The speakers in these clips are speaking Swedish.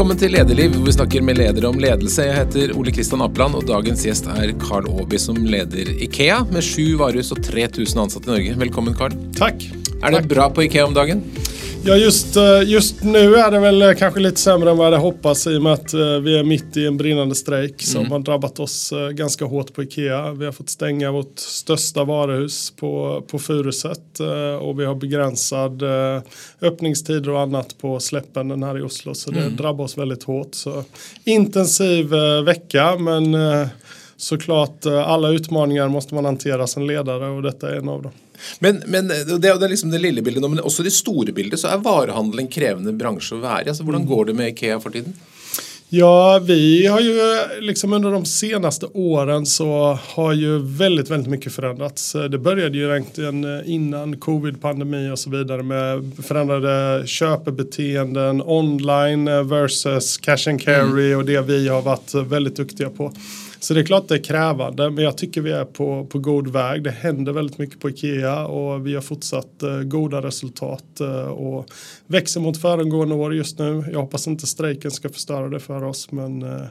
Velkommen til Lederliv, hvor vi snakker med ledere om ledelse. Jeg heter Ole Kristian Apeland, og dagens gjest er Carl Aaby, som leder Ikea, med sju varehus og 3000 ansatte i Norge. Velkommen, Carl. Tack. Er det bra på Ikea om dagen? Ja, just, eh, just nu är det väl eh, kanske lite sämre än vad jag hade hoppats i och med att eh, vi är mitt i en brinnande strejk som har drabbat oss ganska hårt på Ikea. Vi har fått stänga vårt största varuhus på, på Furuset och vi har begränsad öppningstider och annat på släppen här i Oslo så det mm. drabbar oss väldigt hårt. Så intensiv vecka men såklart alla utmaningar måste man hantera som ledare och detta är en av dem. Men, men det, det, er liksom det lille bildet, men også det store bildet, så er varehandel en krevende bransje å være. Altså, hvordan går det med Ikea for tiden? Ja, vi har ju liksom under de senaste åren så har ju väldigt, väldigt mycket förändrats. Det började ju egentligen innan covid-pandemi och så vidare med förändrade köpebeteenden online versus cash and carry mm. och det vi har varit väldigt duktiga på. Så det är klart det är krävande men jag tycker vi är på, på god väg. Det händer väldigt mycket på Ikea och vi har fortsatt eh, goda resultat eh, och växer mot föregående år just nu. Jag hoppas inte strejken ska förstöra det för oss men eh,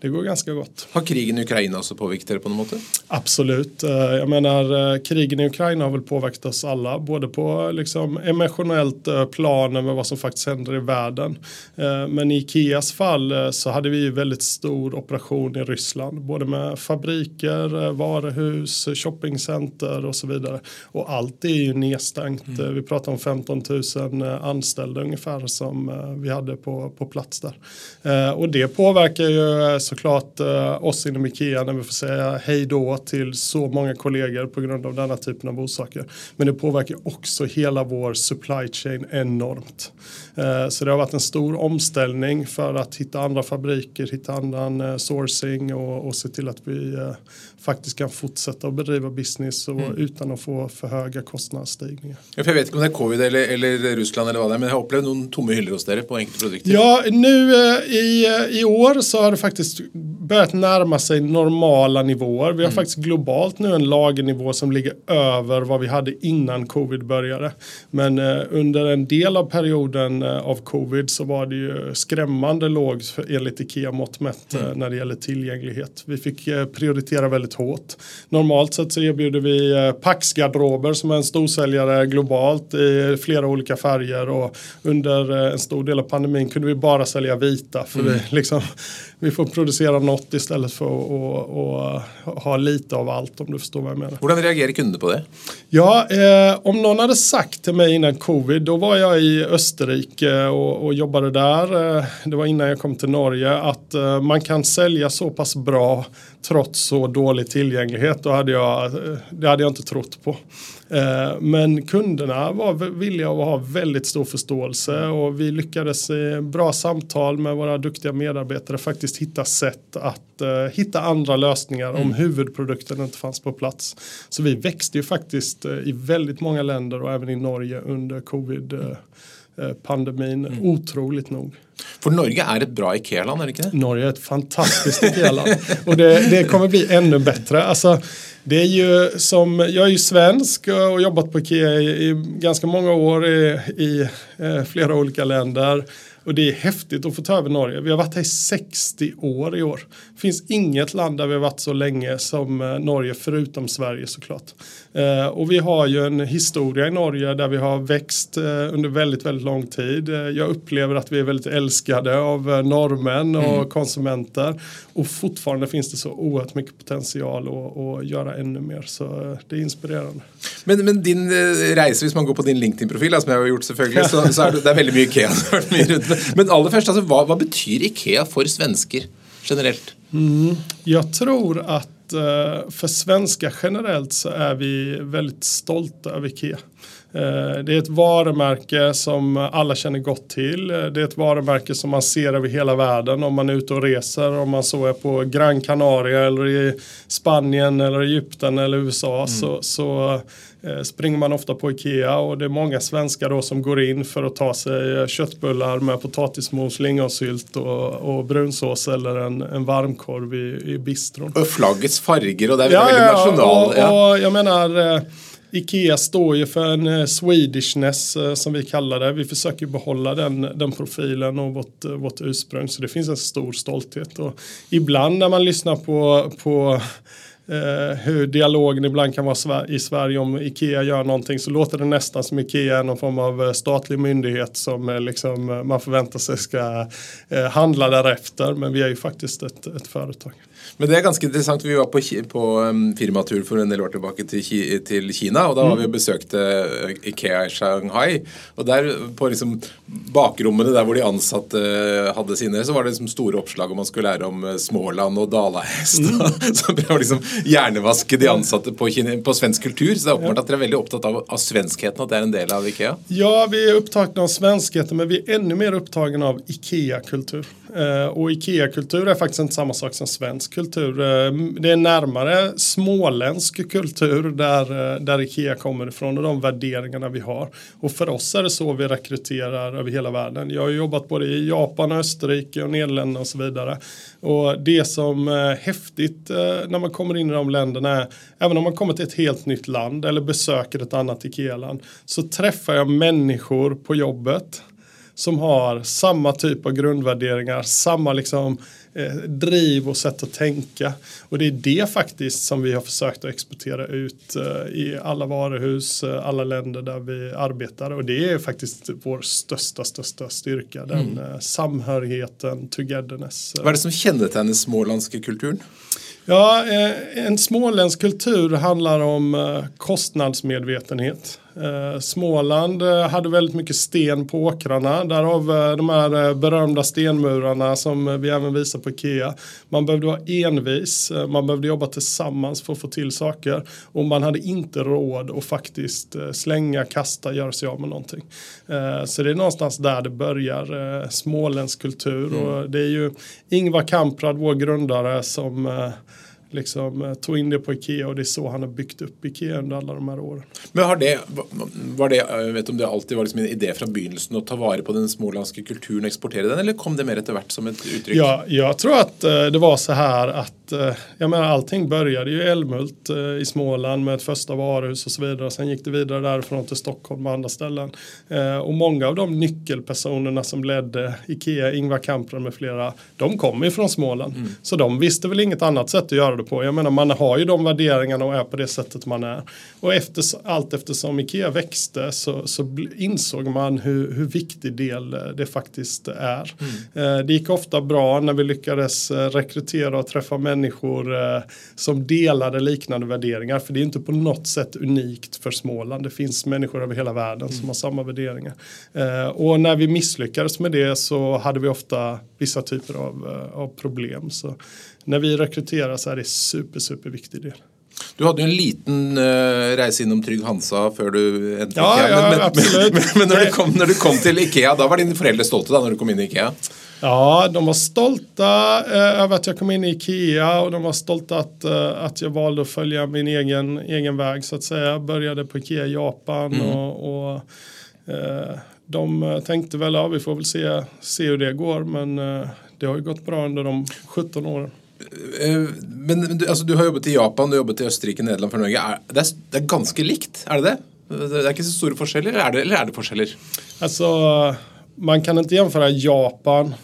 det går ganska gott. Har krigen i Ukraina också påverkat er på något sätt? Absolut. Eh, jag menar eh, krigen i Ukraina har väl påverkat oss alla. Både på liksom emotionellt eh, plan med vad som faktiskt händer i världen. Men i Ikeas fall så hade vi väldigt stor operation i Ryssland. Både med fabriker, varuhus, shoppingcenter och så vidare. Och allt är ju nedstängt. Mm. Vi pratar om 15 000 anställda ungefär som vi hade på, på plats där. Och det påverkar ju såklart eh, oss inom Ikea när vi får säga hej då till så många kollegor på grund av denna typen av orsaker. Men det påverkar också hela vår supply chain enormt. Eh, så det har varit en stor omställning för att hitta andra fabriker, hitta annan eh, sourcing och, och se till att vi eh, faktiskt kan fortsätta att bedriva business och, mm. utan att få för höga kostnadsstigningar. Ja, jag vet inte om det är covid eller, eller Ryssland eller vad det är, men jag har upplevt några tomma hyllor hos er på enkla produkter. Ja, nu i, i år så har det faktiskt börjat närma sig normala nivåer. Vi har mm. faktiskt globalt nu en lagernivå som ligger över vad vi hade innan covid började. Men eh, under en del av perioden eh, av covid så var det ju skrämmande lågt enligt Ikea mått mätt eh, mm. när det gäller tillgänglighet. Vi fick eh, prioritera väldigt hårt. Normalt sett så erbjuder vi eh, Pax-garderober som är en storsäljare globalt i flera olika färger och under eh, en stor del av pandemin kunde vi bara sälja vita för mm. det, liksom, vi får producera något istället för att, ha lite av allt om du förstår vad jag menar. Hur reagerar kunder på det? Ja, eh, om någon hade sagt till mig innan covid, då var jag i Österrike och, och jobbade där. Eh, det var innan jag kom till Norge, att eh, man kan sälja så pass bra trots så dålig tillgänglighet. Då hade jag, eh, det hade jag inte trott på. Eh, men kunderna var villiga att ha väldigt stor förståelse och vi lyckades i bra samtal med våra duktiga medarbetare faktiskt hitta sätt att uh, hitta andra lösningar mm. om huvudprodukten inte fanns på plats. Så vi växte ju faktiskt uh, i väldigt många länder och även i Norge under covid pandemin mm. otroligt nog. För Norge är ett bra Ikea-land, är det inte? Norge är ett fantastiskt Ikea-land och det, det, kommer bli ännu bättre. Alltså, det är ju som, jag är ju svensk och jobbat på Ikea i, i ganska många år i, i eh, flera olika länder. Och det är häftigt att få ta över Norge. Vi har varit här i 60 år i år. Det finns inget land där vi har varit så länge som eh, Norge förutom Sverige såklart. Eh, och vi har ju en historia i Norge där vi har växt eh, under väldigt, väldigt lång tid. Jag upplever att vi är väldigt älskade av norrmän och mm. konsumenter. Och fortfarande finns det så oerhört mycket potential att, att göra ännu mer. Så det är inspirerande. Men, men din resa, om man går på din LinkedIn-profil, som jag har gjort såklart, så, så är det, det är väldigt mycket Ikea. Men allra först, alltså, vad, vad betyder Ikea för svenskar generellt? Mm, jag tror att uh, för svenskar generellt så är vi väldigt stolta över Ikea. Eh, det är ett varumärke som alla känner gott till. Eh, det är ett varumärke som man ser över hela världen om man är ute och reser. Om man så är på Gran Canaria eller i Spanien eller Egypten eller USA mm. så, så eh, springer man ofta på Ikea och det är många svenskar då som går in för att ta sig köttbullar med potatismos, lingonsylt och, och brunsås eller en, en varmkorv i, i bistron. Och flaggets färger och det är ja, väldigt ja, national. Och, och jag menar Ikea står ju för en eh, Swedishness eh, som vi kallar det. Vi försöker behålla den, den profilen och vårt, eh, vårt ursprung. Så det finns en stor stolthet. Och ibland när man lyssnar på, på eh, hur dialogen ibland kan vara i Sverige om Ikea gör någonting så låter det nästan som Ikea är någon form av eh, statlig myndighet som eh, liksom, eh, man förväntar sig ska eh, handla därefter. Men vi är ju faktiskt ett, ett företag. Men det är ganska intressant. Vi var på, på firmatur för en del år tillbaka till, till Kina och då mm. var vi och besökte uh, Ikea i Shanghai. Och där på liksom bakrommen där de ansatte uh, hade sina så var det liksom stora uppslag om man skulle lära om uh, Småland och dalahäst. Mm. så det liksom hjärnevaska de ansatte på, på svensk kultur. Så det är uppenbart att de är väldigt upptagna av, av svenskheten, att det är en del av Ikea. Ja, vi är upptagna av svenskheten men vi är ännu mer upptagna av Ikea-kultur. Eh, och Ikea-kultur är faktiskt inte samma sak som svensk kultur. Eh, det är närmare småländsk kultur där, eh, där Ikea kommer ifrån och de värderingarna vi har. Och för oss är det så vi rekryterar över hela världen. Jag har jobbat både i Japan, Österrike och Nederländerna och så vidare. Och det som är häftigt när man kommer in i de länderna är, även om man kommer till ett helt nytt land eller besöker ett annat Ikea-land, så träffar jag människor på jobbet som har samma typ av grundvärderingar, samma liksom, eh, driv och sätt att tänka. Och det är det faktiskt som vi har försökt att exportera ut eh, i alla varuhus, eh, alla länder där vi arbetar. Och det är faktiskt vår största, största styrka, den mm. Eh, samhörigheten, togetherness. Vad är det som kännetecknar småländska kulturen? Ja, eh, en småländsk kultur handlar om eh, kostnadsmedvetenhet. Eh, Småland hade väldigt mycket sten på åkrarna. Därav de här berömda stenmurarna som vi även visar på Ikea. Man behövde vara envis, man behövde jobba tillsammans för att få till saker. Och man hade inte råd att faktiskt slänga, kasta, göra sig av med någonting. Så det är någonstans där det börjar, småländsk kultur. Mm. Och det är ju Ingvar Kamprad, vår grundare, som liksom, eh, tog in det på Ikea och det är så han har byggt upp Ikea under alla de här åren. Men har det, var det, jag vet om det alltid var liksom en idé från begynnelsen att ta vara på den småländska kulturen och exportera den eller kom det mer efterhvert som ett uttryck? Ja, jag tror att uh, det var så här att uh, jag menar allting började ju i Älmhult uh, i Småland med ett första varuhus och så vidare. Sen gick det vidare därifrån till Stockholm och andra ställen. och många av de nyckelpersonerna som ledde Ikea, Ingvar Kamprad med flera, de kom ju från Småland. Mm. Så de visste väl inget annat sätt att göra det på. Jag menar man har ju de värderingarna och är på det sättet man är. Och efter, allt eftersom Ikea växte så, så insåg man hur, hur viktig del eh, det faktiskt är. Mm. Eh, det gick ofta bra när vi lyckades eh, rekrytera och träffa människor som delade liknande värderingar. För det är inte på något sätt unikt för Småland. Det finns människor över hela världen mm. som har samma värderingar. Och när vi misslyckades med det så hade vi ofta vissa typer av, av problem. Så när vi rekryterar så är det super, super viktig del. Du hade ju en liten uh, resa inom Trygg Hansa för du ja, Ikea. Ja, men, absolut. Men, men, när, du kom, när du kom till Ikea, då var dina föräldrar stolta när du kom in i Ikea? Ja, de var stolta eh, över att jag kom in i Ikea och de var stolta att, eh, att jag valde att följa min egen, egen väg så att säga. Började på Ikea Japan mm. och, och eh, de tänkte väl, ja vi får väl se, se hur det går men eh, det har ju gått bra under de 17 åren. Eh, men du, alltså, du har jobbat i Japan, du har jobbat i Österrike, Nederland för Norge. Det, är, det är ganska likt, är det det? Det är inte så stora skillnader, eller är det, eller är det skillnader? Alltså, man kan inte jämföra Japan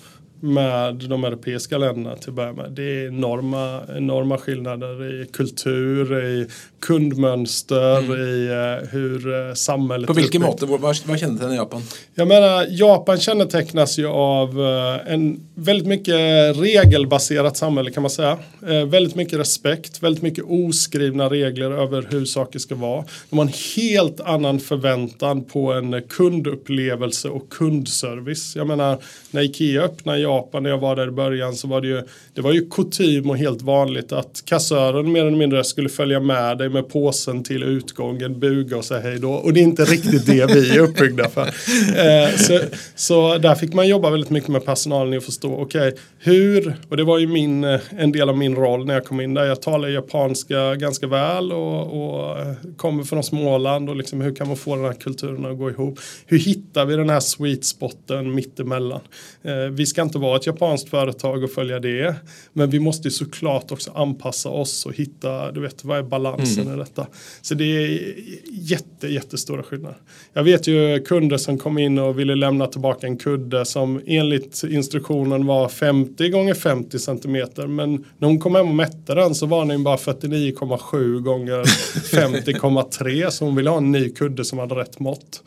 med de europeiska länderna till att börja med. Det är enorma, enorma skillnader i kultur, i kundmönster, mm. i uh, hur uh, samhället... På vilken mått? Vad, vad kännetecknar Japan? Jag menar, Japan kännetecknas ju av uh, en väldigt mycket regelbaserat samhälle kan man säga. väldigt mycket respekt, väldigt mycket oskrivna regler över hur saker ska vara. De har en helt annan förväntan på en kundupplevelse och kundservice. Jag menar, när Ikea öppnar Japan när jag var där i början så var det ju det var ju kutym och helt vanligt att kassören mer eller mindre skulle följa med dig med påsen till utgången, buga och säga hej då. Och det är inte riktigt det vi är uppbyggda för. Eh, så, så där fick man jobba väldigt mycket med personalen att förstå, okej, okay, hur, och det var ju min, eh, en del av min roll när jag kom in där, jag talar japanska ganska väl och, och eh, kommer från Småland och liksom hur kan man få den här kulturen att gå ihop? Hur hittar vi den här sweet spoten mittemellan? Eh, vi ska inte vara ett japanskt företag och följa det. Men vi måste såklart också anpassa oss och hitta, du vet, vad är balansen mm. i detta? Så det är jätte, jättestora skillnader. Jag vet ju kunder som kom in och ville lämna tillbaka en kudde som enligt instruktionen var 50 gånger 50 centimeter. Men när hon kom hem och mätte den så var den bara 49,7 gånger 50,3 så hon ville ha en ny kudde som hade rätt mått.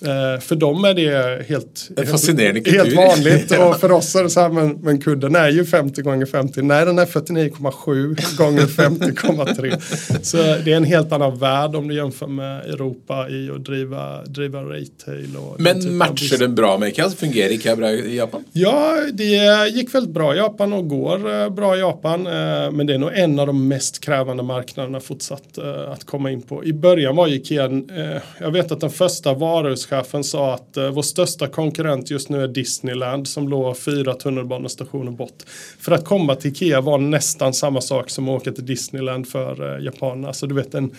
Eh, för dem är det helt, helt, helt vanligt ja. och för oss är det så här, men, men kudden är ju 50 gånger 50. Nej, den är 49,7 gånger 50,3. så det är en helt annan värld om du jämför med Europa i att driva, driva retail. Och men matchar den bra med IKEA? Fungerar IKEA bra i Japan? Ja, det gick väldigt bra i Japan och går eh, bra i Japan. Eh, men det är nog en av de mest krävande marknaderna fortsatt att komma in på. I början var IKEA, jag vet att den första varuhus butikschefen sa att eh, vår största konkurrent just nu är Disneyland som låg fyra tunnelbanestationer bort. För att komma till Ikea var nästan samma sak som att åka till Disneyland för eh, japanerna. Så du vet en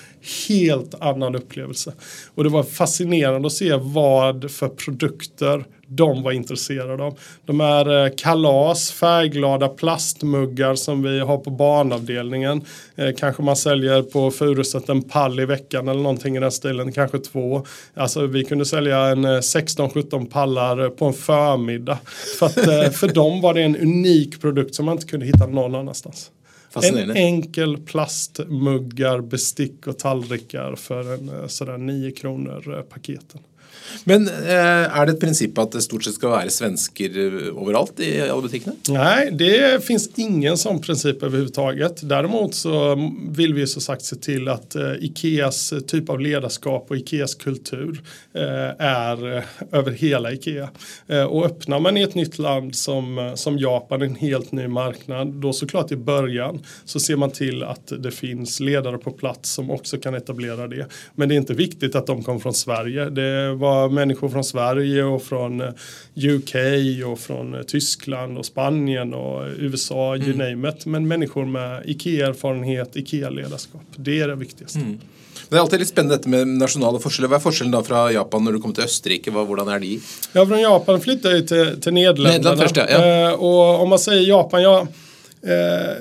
helt annan upplevelse. Och det var fascinerande att se vad för produkter de var intresserade av. De här eh, kalas, färgglada plastmuggar som vi har på barnavdelningen. Eh, kanske man säljer på Furuset en pall i veckan eller någonting i den stilen, kanske två. Alltså vi kunde sälja en 16-17 eh, pallar på en förmiddag. För, att, för dem var det en unik produkt som man inte kunde hitta någon annanstans. En enkel plastmuggar, bestick och tallrikar för en sådär 9 kronor paketen. Men är eh, det ett princip att det stort sett ska vara svenskar överallt eh, i alla butikerna? Nej, det finns ingen sån princip överhuvudtaget. Däremot så vill vi så sagt se till att eh, Ikeas typ av ledarskap och Ikeas kultur är över hela Ikea. och öppnar man i ett nytt land som, som Japan, en helt ny marknad, då såklart i början så ser man till att det finns ledare på plats som också kan etablera det. Men det är inte viktigt att de kommer från Sverige. Det var människor från Sverige och från eh, UK och från eh, Tyskland och Spanien och USA, mm. you name it. Men människor med IKEA-erfarenhet, IKEA-ledarskap. Det är det viktigaste. Mm. Det är alltid lite spännande med nationella skillnader. Vad är skillnaden från Japan när du kommer till Österrike? Hur är de? Ja, från Japan flyttade jag till, till Nederländerna. Nederland först, ja. Eh, och om man säger Japan, ja Eh,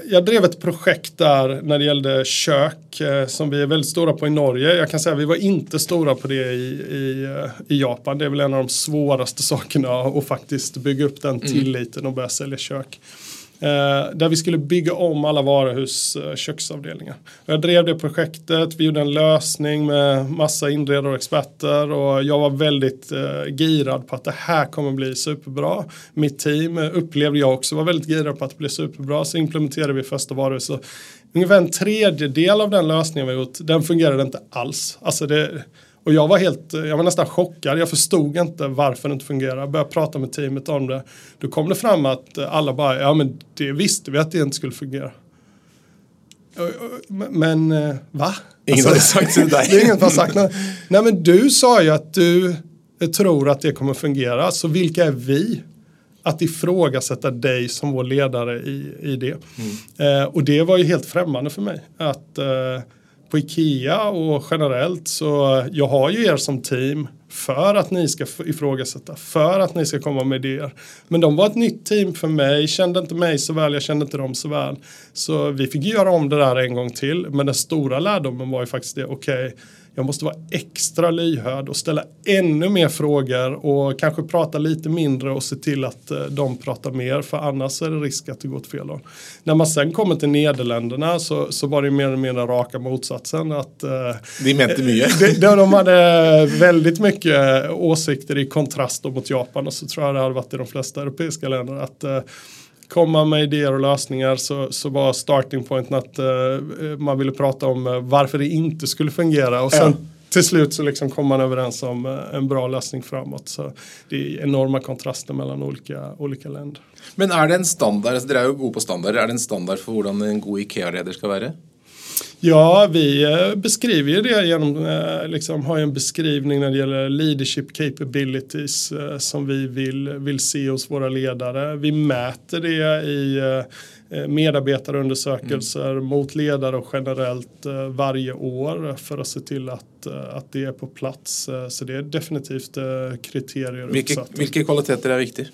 jag drev ett projekt där när det gällde kök eh, som vi är väldigt stora på i Norge. Jag kan säga att vi var inte stora på det i, i, eh, i Japan. Det är väl en av de svåraste sakerna att faktiskt bygga upp den mm. tilliten och börja sälja kök. Eh, där vi skulle bygga om alla varuhus eh, köksavdelningar. Jag drev det projektet, vi gjorde en lösning med massa inredare och experter och jag var väldigt eh, girad på att det här kommer bli superbra. Mitt team upplevde jag också var väldigt girad på att det blir superbra så implementerade vi första varuhuset. Ungefär en tredjedel av den lösningen vi gjort, den fungerade inte alls. Alltså det, och jag var helt, jag var nästan chockad. Jag förstod inte varför det inte fungerade. Jag började prata med teamet om det. Då kom det fram att alla bara, ja men det visste vi att det inte skulle fungera. Men eh, va? Ingen alltså, har sagt till dig. det är ingen som har sagt nej. nej men du sa ju att du tror att det kommer fungera. Så vilka är vi? Att ifrågasätta dig som vår ledare i, i det. Mm. Eh, och det var ju helt främmande för mig. Att eh, på Ikea och generellt så jag har ju er som team för att ni ska ifrågasätta, för att ni ska komma med idéer. Men de var ett nytt team för mig, kände inte mig så väl, jag kände inte dem så väl. Så vi fick göra om det där en gång till, men den stora lärdomen var ju faktiskt det, okej, okay, jag måste vara extra lyhörd och ställa ännu mer frågor och kanske prata lite mindre och se till att eh, de pratar mer för annars är det risk att det går åt fel håll. När man sen kommer till Nederländerna så, så var det mer eller mindre raka motsatsen. Att, eh, de mente mycket. De, de hade väldigt mycket åsikter i kontrast mot Japan och så tror jag det hade varit i de flesta europeiska länder. att eh, komma med idéer och lösningar så, så var starting pointen att uh, man ville prata om uh, varför det inte skulle fungera och sen ja. till slut så liksom kom man överens om uh, en bra lösning framåt. Så det är enorma kontraster mellan olika, olika länder. Men är det en standard, alltså, det är ju god på standard, är det en standard för hur en god IKEA-ledare ska vara? Ja, vi eh, beskriver ju det genom, eh, liksom har en beskrivning när det gäller leadership capabilities eh, som vi vill, vill se hos våra ledare. Vi mäter det i medarbetarundersökelser mm. mot ledare och generellt varje år för att se till att, att det är på plats. Så det är definitivt kriterier vilka, vilka kvaliteter är viktiga?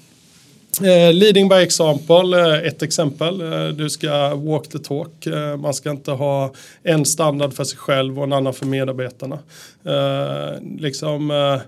Eh, leading by example, eh, ett exempel. Eh, du ska walk the talk. Eh, man ska inte ha en standard för sig själv och en annan för medarbetarna. Eh, liksom, eh,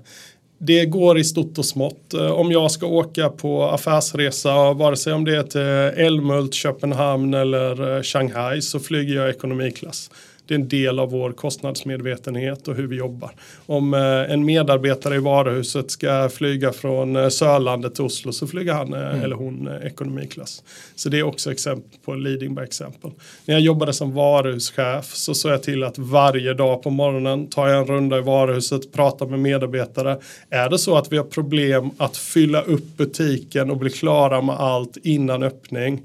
det går i stort och smått. Eh, om jag ska åka på affärsresa, vare sig om det är till Älmhult, Köpenhamn eller eh, Shanghai, så flyger jag ekonomiklass det är en del av vår kostnadsmedvetenhet och hur vi jobbar. Om eh, en medarbetare i varuhuset ska flyga från eh, Sörlandet till Oslo så flyger han eh, mm. eller hon ekonomiklass. Så det är också exempel på leading by example. När jag jobbade som varuhuschef så såg jag till att varje dag på morgonen tar jag en runda i varuhuset, pratar med medarbetare. Är det så att vi har problem att fylla upp butiken och bli klara med allt innan öppning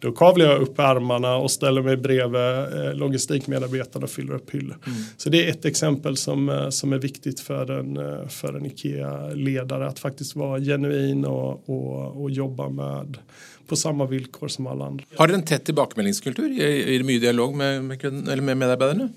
då kavlar jag upp ärmarna och ställer mig bredvid eh, logistikmedarbetarna och fyller upp hyllor. Mm. Så det är ett exempel som, eh, som är viktigt för en, eh, för en IKEA-ledare att faktiskt vara genuin och, och, och jobba med på samma villkor som alla andra. Har du en tät tillbakemeldingskultur? Är det mycket dialog med, med, med medarbetarna?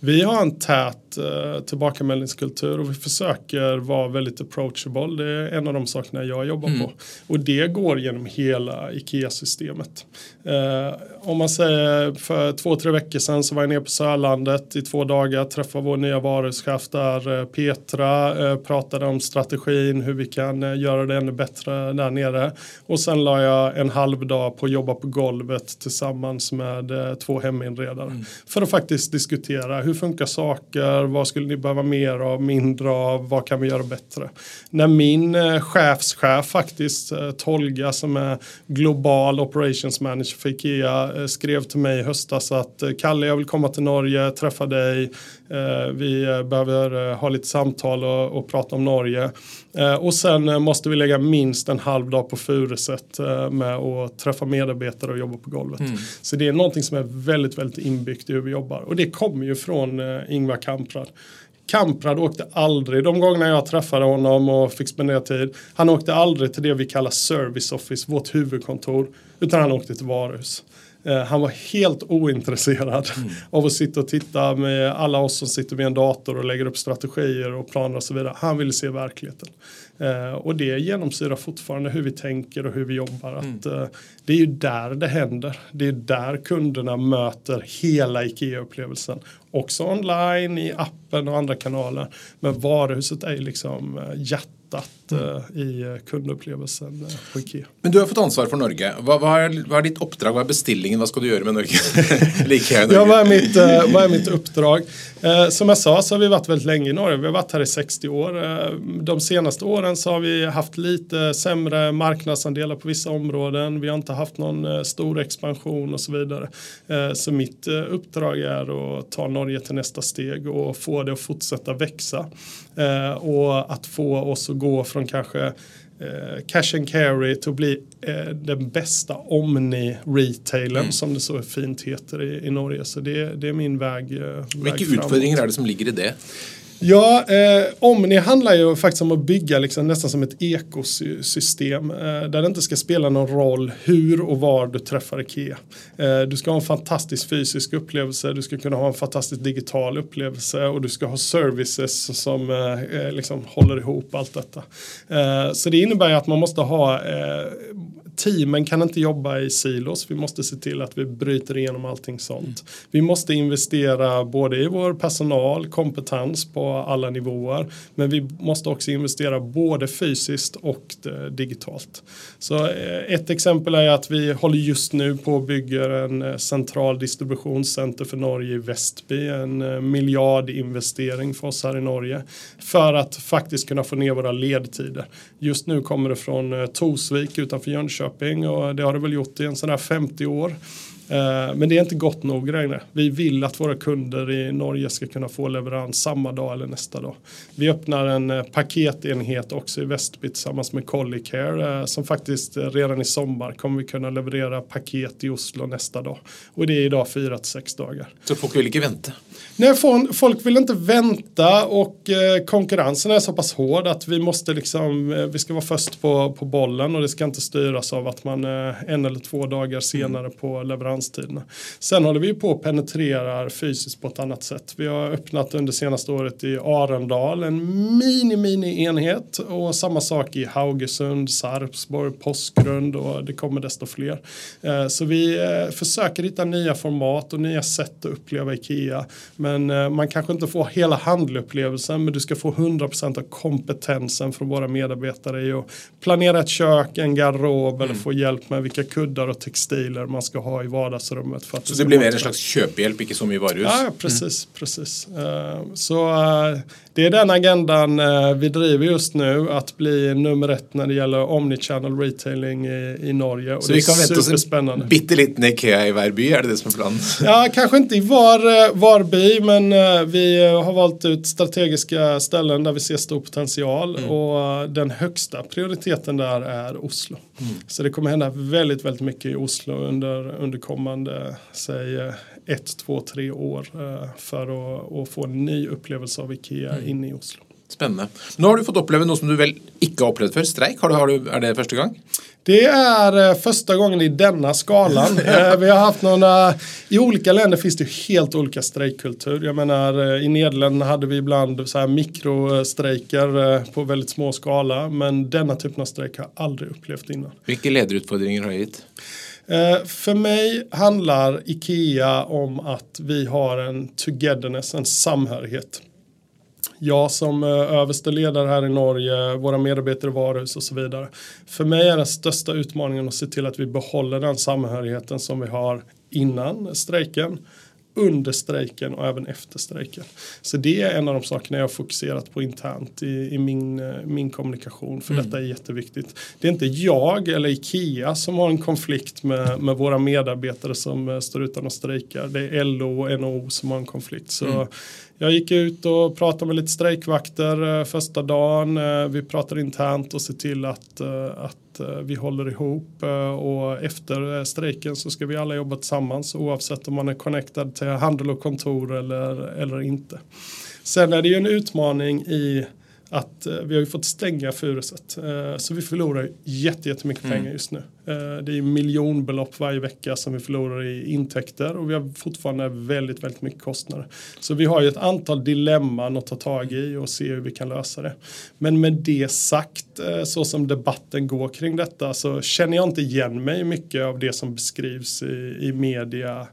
Vi har en tät uh, tillbakemeldningskultur och vi försöker vara väldigt approachable. Det är en av de sakerna jag jobbar mm. på. Och det går genom hela IKEA-systemet. Uh, om man säger för två, tre veckor sedan så var jag nere på Sörlandet i två dagar, träffade vår nya varuhuschef där, uh, Petra, pratade om strategin, hur vi kan göra det ännu bättre där nere. Och sen la jag en halv dag på att jobba på golvet tillsammans med två heminredare. Mm. För att faktiskt diskutera hur funkar saker? Vad skulle ni behöva mer av, mindre av? Vad kan vi göra bättre? När min eh, chefschef faktiskt, eh, Tolga som är global operations manager för Ikea, eh, skrev till mig i höstas att Kalle jag vill komma till Norge, träffa dig. Eh, vi eh, behöver ha lite samtal och, och prata om Norge. och sen måste vi lägga minst en halv dag på Furuset med att träffa medarbetare och jobba på golvet. Mm. Så det är någonting som är väldigt, väldigt inbyggt i hur vi jobbar. Och det kommer ju från eh, Ingvar Kamprad. Kamprad åkte aldrig, de gångerna jag träffade honom och fick spendera tid, han åkte aldrig till det vi kallar service office, vårt huvudkontor, utan han åkte till varuhus. Eh, han var helt ointresserad mm. av att sitta och titta med alla oss som sitter med en dator och lägger upp strategier och planer och så vidare. Han ville se verkligheten. Eh, och det genomsyrar fortfarande hur vi tänker och hur vi jobbar. Mm. Att, eh, det är ju där det händer. Det är där kunderna möter hela IKEA-upplevelsen. Också online, i appen och andra kanaler. Men varuhuset är ju liksom hjärtat hjärtat mm. i eh, kundupplevelsen eh, på Ikea. Men du har fått ansvar för Norge. Vad, vad, är, vad är ditt uppdrag? Vad är beställningen? Vad ska du göra med Norge? Norge? ja, vad är mitt, vad är mitt uppdrag? Som jag sa så har vi varit väldigt länge i Norge. Vi har varit här i 60 år. De senaste åren så har vi haft lite sämre marknadsandelar på vissa områden. Vi har inte haft någon stor expansion och så vidare. så mitt uppdrag är att ta Norge till nästa steg och få det att fortsätta växa. och att få oss att gå från kanske eh, cash and carry till att bli eh, den bästa omni-retailen mm. som det så fint heter i, i Norge. Så det, det är min väg, eh, Vilka utmaningar är det som ligger i det? Ja, eh, Omni handlar ju faktiskt om att bygga liksom nästan som ett ekosystem eh, där det inte ska spela någon roll hur och var du träffar Ikea. Eh, du ska ha en fantastisk fysisk upplevelse, du ska kunna ha en fantastisk digital upplevelse och du ska ha services som eh, eh, liksom håller ihop allt detta. Eh, så det innebär ju att man måste ha eh, teamen kan inte jobba i silos. Vi måste se till att vi bryter igenom allting sånt. Mm. Vi måste investera både i vår personal, kompetens på alla nivåer. Men vi måste också investera både fysiskt och eh, digitalt. Så eh, ett exempel är att vi håller just nu på att bygga en eh, central distributionscenter för Norge i Västby. En miljardinvestering för oss här i Norge. För att faktiskt kunna få ner våra ledtider. Just nu kommer det från Torsvik utanför Jönköping och det har det väl gjort i en sån här 50 år. Eh, men det är inte gott nog längre. Vi vill att våra kunder i Norge ska kunna få leverans samma dag eller nästa dag. Vi öppnar en eh, paketenhet också i Västby tillsammans med Collicare eh, som faktiskt redan i sommar kommer vi kunna leverera paket i Oslo nästa dag. Och det är idag fyra till sex dagar. Så folk vill inte vänta? Nej, folk vill inte vänta och eh, konkurrensen är så pass hård att vi måste liksom, eh, vi ska vara först på, på bollen och det ska inte styras av att man är en eller två dagar senare på leveranstiderna. Sen håller vi på att penetrera fysiskt på ett annat sätt. Vi har öppnat under senaste året i Arendal en mini-mini enhet och samma sak i Haugesund, Sarpsborg, Påskrund och det kommer desto fler. Så vi försöker hitta nya format och nya sätt att uppleva IKEA. Men eh, man kanske inte får hela handelupplevelsen men du ska få 100% av kompetensen från våra medarbetare i att planera ett kök, en garderob mm. eller få hjälp med vilka kuddar och textiler man ska ha i vardagsrummet. För att så det blir mer en slags köphjälp, inte så mycket varuhus? Ja, precis. Mm. precis. Så det är den agendan vi driver just nu, att bli nummer ett när det gäller omnichannel retailing i, i Norge. Och så vi kan vänta oss en bitteliten Ikea i varje by, är det det som är planen? Ja, kanske inte i var, var by, men vi har valt ut strategiska ställen där vi ser stor potential mm. och den högsta prioriteten där är Oslo. Mm. Så det kommer hända väldigt, väldigt mycket i Oslo under, under kommande, säg ett, två, tre år för att, att få en ny upplevelse av Ikea mm. inne i Oslo. Spännande. Nu har du fått uppleva något som du väl inte har upplevt för strejk. Har du, har du, är det första gången? Det är eh, första gången i denna skalan. Eh, vi har haft några, i olika länder finns det helt olika strejkkultur. Jag menar eh, i Nederländerna hade vi ibland så här mikrostrejker på väldigt små skala. Men denna typen av strejk har jag aldrig upplevt innan. Vilka ledarutmaningar har gett? För mig handlar IKEA om att vi har en togetherness, en samhörighet jag som översteledare överste ledare här i Norge, våra medarbetare i varuhus och så vidare. För mig är den största utmaningen att se till att vi behåller den samhörigheten som vi har innan strejken under strejken och även efter strejken. Så det är en av de sakerna jag har fokuserat på internt i, i min, eh, min kommunikation. För mm. detta är jätteviktigt. Det är inte jag eller Ikea som har en konflikt med, med våra medarbetare som eh, står utan att strejka. Det är LO och NO som har en konflikt. Så mm. Jag gick ut och pratade med lite strejkvakter eh, första dagen. Vi pratade internt och ser till att, eh, att eh, vi håller ihop eh, och efter eh, strejken så ska vi alla jobba tillsammans oavsett om man är connectad till handel och kontor eller, eller inte. Sen är det ju en utmaning i att eh, vi har ju fått stänga Furuset. Eh, så vi förlorar jättemycket mm. pengar just nu. Eh, det är miljonbelopp varje vecka som vi förlorar i intäkter och vi har fortfarande väldigt, väldigt mycket kostnader. Så vi har ju ett antal dilemman att ta tag i och se hur vi kan lösa det. Men med det sagt, så som debatten går kring detta så känner jag inte igen mig mycket av det som beskrivs i, i media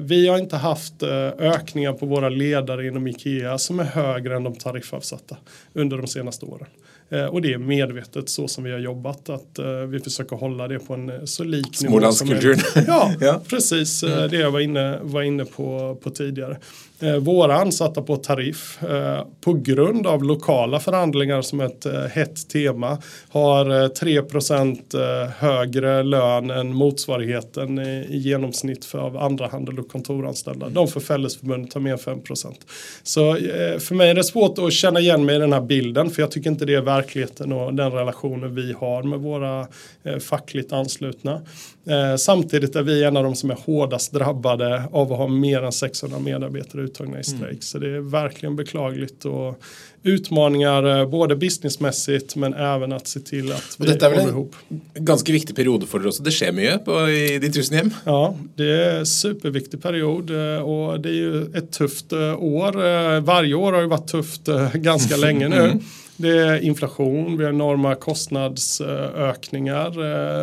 vi har inte haft eh, ökningar på våra ledare inom Ikea som är högre än de tariffavsatta under de senaste åren. Eh, och det är medvetet så som vi har jobbat att vi försöker hålla det på en så lik nivå som möjligt. Ja, ja, precis det jag var inne, var inne på, på tidigare eh, Eh, våra ansatta på tariff eh, på grund av lokala förhandlingar som ett eh, hett tema har 3 högre lön än motsvarigheten i, genomsnitt för av andra handel och kontoranställda. De för Fällesförbundet har mer än 5% Så för mig är det svårt att känna igen mig i den här bilden för jag tycker inte det är verkligheten och den relationen vi har med våra fackligt anslutna. Samtidigt är vi en av de som är hårdast drabbade av att ha mer än 600 medarbetare uttagna i strejk. Mm. Så det är verkligen beklagligt och utmaningar eh, både businessmässigt men även att se till att vi väl en ganska viktig period för också. Det sker mycket på, i ditt tusenhem. Ja, det är en superviktig period eh, och det är ju ett tufft eh, år. Varje år har ju varit tufft ganska länge nu. Mm. Det är inflation, vi har enorma kostnadsökningar.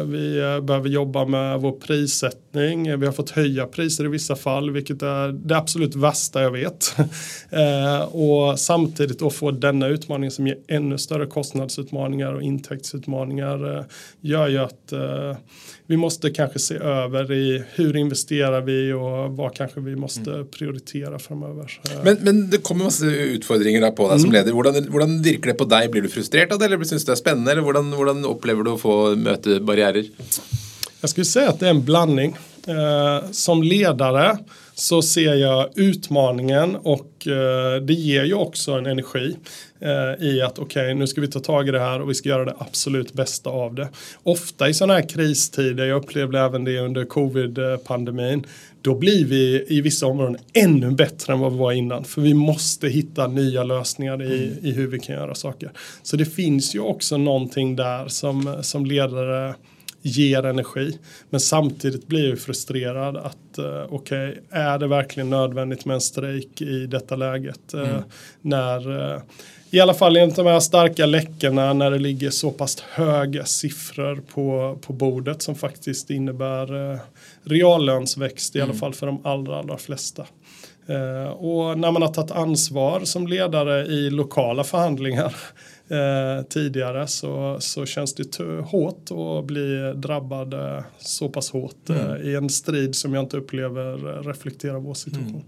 Vi eh, behöver jobba med vår prissättning. Vi har fått höja priser i vissa fall, vilket är det absolut värsta jag vet. Eh, och samtidigt då få denna utmaning som ger ännu större kostnadsutmaningar och intäktsutmaningar gör ju att vi måste kanske se över i hur investerar vi och vad kanske vi måste mm. prioritera framöver. Men, men det kommer massa utmaningar på dig som mm. ledare. Hur virker det på dig? Blir du frustrerad eller syns det är spännande? Eller hur upplever du att få möta barriärer? Jag skulle säga att det är en blandning. Eh, som ledare så ser jag utmaningen och eh, det ger ju också en energi eh, i att okej okay, nu ska vi ta tag i det här och vi ska göra det absolut bästa av det. Ofta i sådana här kristider, jag upplevde även det under covid-pandemin, då blir vi i vissa områden ännu bättre än vad vi var innan. För vi måste hitta nya lösningar i, i hur vi kan göra saker. Så det finns ju också någonting där som, som ledare ger energi. Men samtidigt blir jag frustrerad att uh, okej, okay, är det verkligen nödvändigt med en strejk i detta läget? Uh, mm. När uh, i alla fall enligt de här starka läckorna när det ligger så pass höga siffror på, på bordet som faktiskt innebär eh, reallönsväxt i alla mm. fall för de allra, allra flesta. Eh, och när man har tagit ansvar som ledare i lokala förhandlingar eh, tidigare så, så känns det hårt att bli drabbad eh, så pass hårt mm. Eh, i en strid som jag inte upplever reflekterar vår situation. Mm.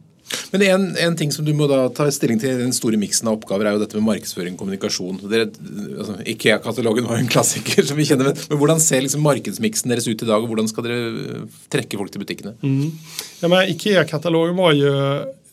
Men en, en, ting som du må da ta stilling til i den store miksen av oppgaver, er jo dette med markedsføring og kommunikasjon. Dere, altså, Ikea-katalogen var jo en klassiker som vi kjenner, men, men hvordan ser liksom markedsmiksen deres ut i dag, og hvordan skal dere trekke folk til butikkene? Mm. Ja, Ikea-katalogen var jo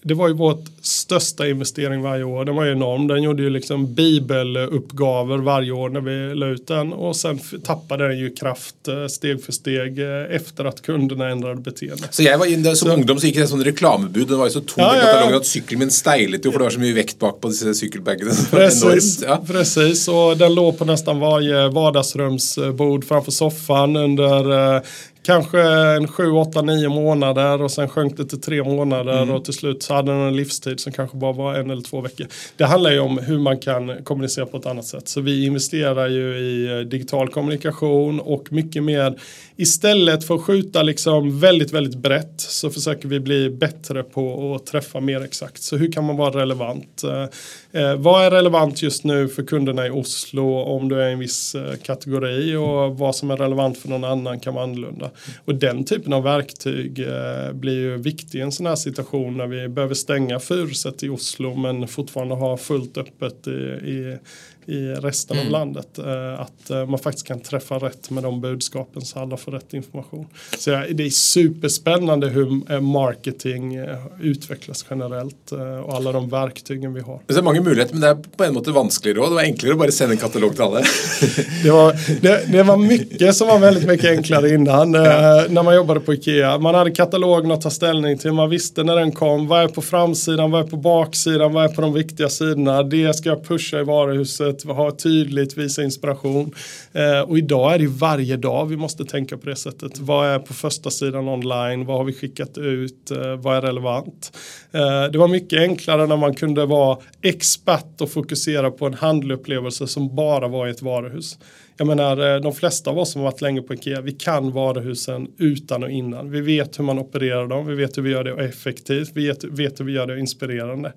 det var ju vårt största investering varje år. Den var ju enorm. Den gjorde ju liksom bibeluppgaver varje år när vi la ut den. Och sen tappade den ju kraft eh, steg för steg eh, efter att kunderna ändrade beteende. Så jag var inne som så, ungdom så gick det som reklamebud. Den var ju så tom ja, i katalogen att cykeln min stejlet ju för det var så mycket vikt bak på dessa cykelbaggarna. Precis, ja. precis. Och den låg på nästan varje vardagsrumsbord framför soffan under eh, kanske en 7, 8, 9 månader och sen sjönk det till 3 månader mm. och till slut så hade den en livstid som kanske bara var en eller två veckor. Det handlar ju om hur man kan kommunicera på ett annat sätt. Så vi investerar ju i eh, digital kommunikation och mycket mer istället för att skjuta liksom väldigt, väldigt brett så försöker vi bli bättre på att träffa mer exakt. Så hur kan man vara relevant? Eh, eh vad är relevant just nu för kunderna i Oslo om du är i en viss eh, kategori och vad som är relevant för någon annan kan vara annorlunda. Och den typen av verktyg eh, blir ju viktig i en sån här situation när vi behöver stänga Furuset i Oslo men fortfarande ha fullt öppet i, i i resten mm. av landet. Eh, att eh, man faktiskt kan träffa rätt med de budskapen så alla får rätt information. Så det är superspännande hur eh, marketing utvecklas generellt och alla de verktygen vi har. Det är många möjligheter men det är på en måte vanskeligare Det var enklare att bara sända en katalog till alla. det, var, det, det, var mycket som var väldigt mycket enklare innan när man jobbade på Ikea. Man hade katalogen att ta ställning till. Man visste när den kom. Vad är på framsidan? Vad är på baksidan? Vad är på de viktiga sidorna? Det ska jag pusha i varuhuset ha tydligt, visa inspiration. Eh, och idag är det varje dag vi måste tänka på det sättet. Vad är på första sidan online? Vad har vi skickat ut? Eh, vad är relevant? Eh, det var mycket enklare när man kunde vara expert och fokusera på en handlupplevelse som bara var i ett varuhus. Jag menar, eh, de flesta av oss som har varit länge på Ikea, vi kan varuhusen utan och innan. Vi vet hur man opererar dem, vi vet hur vi gör det effektivt, vi vet, vet hur vi gör det inspirerande.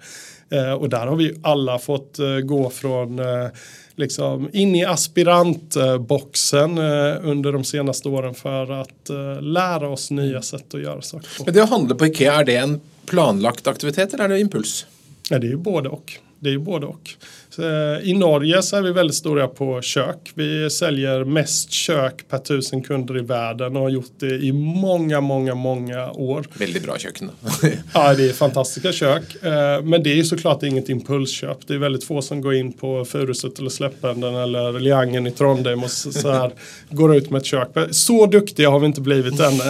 Eh, och där har vi alla fått eh, gå från eh, liksom in i aspirantboxen eh, under de senaste åren för att eh, lära oss nya sätt att göra saker på. Men det att handla på Ikea, är det en planlagt aktivitet eller är det impuls? Ja, det är ju både och. Det är både och. Eh, I Norge så är vi väldigt stora på kök. Vi säljer mest kök per tusen kunder i världen och har gjort det i många, många, många år. Väldigt bra kök. ja, det är fantastiska kök. Eh, men det är såklart inget impulsköp. Det är väldigt få som går in på Furuset eller Släpphänden eller Liangen i Trondheim och så här går ut med ett kök. Så duktiga har vi inte blivit än.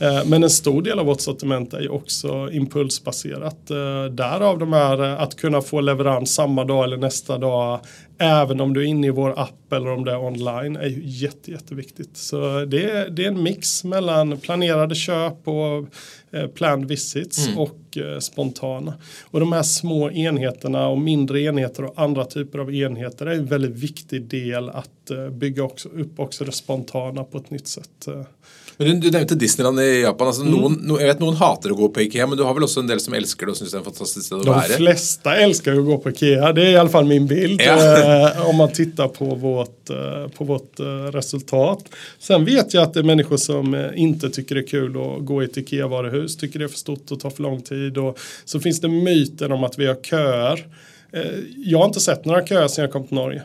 Eh, men en stor del av vårt sortiment är ju också impulsbaserat. Därav de här att kunna få leverans samma dag eller nästa dag. Även om du är inne i vår app eller om det är online är ju jätte, jätteviktigt. Så det är, det är en mix mellan planerade köp och eh, planned visits mm. och eh, spontana. Och de här små enheterna och mindre enheter och andra typer av enheter är en väldigt viktig del att eh, bygga också, upp också det spontana på ett nytt sätt. Men du, du nevnte Disneyland i Japan. Altså, mm. noen, no, jeg vet Noen hater å gå på Ikea, men du har vel også en del som elsker det og syns det er en fantastisk sted å være? De flesta älskar att gå på Ikea. Det är i alla fall min bild. Ja. eh, om man tittar på vårt, eh, på vårt eh, resultat. Sen vet jag att det är människor som eh, inte tycker det är kul att gå i ett Ikea-varuhus. Tycker det är för stort och tar för lång tid. Och så finns det myten om att vi har köer. Jag har inte sett några köer sedan jag kom till Norge.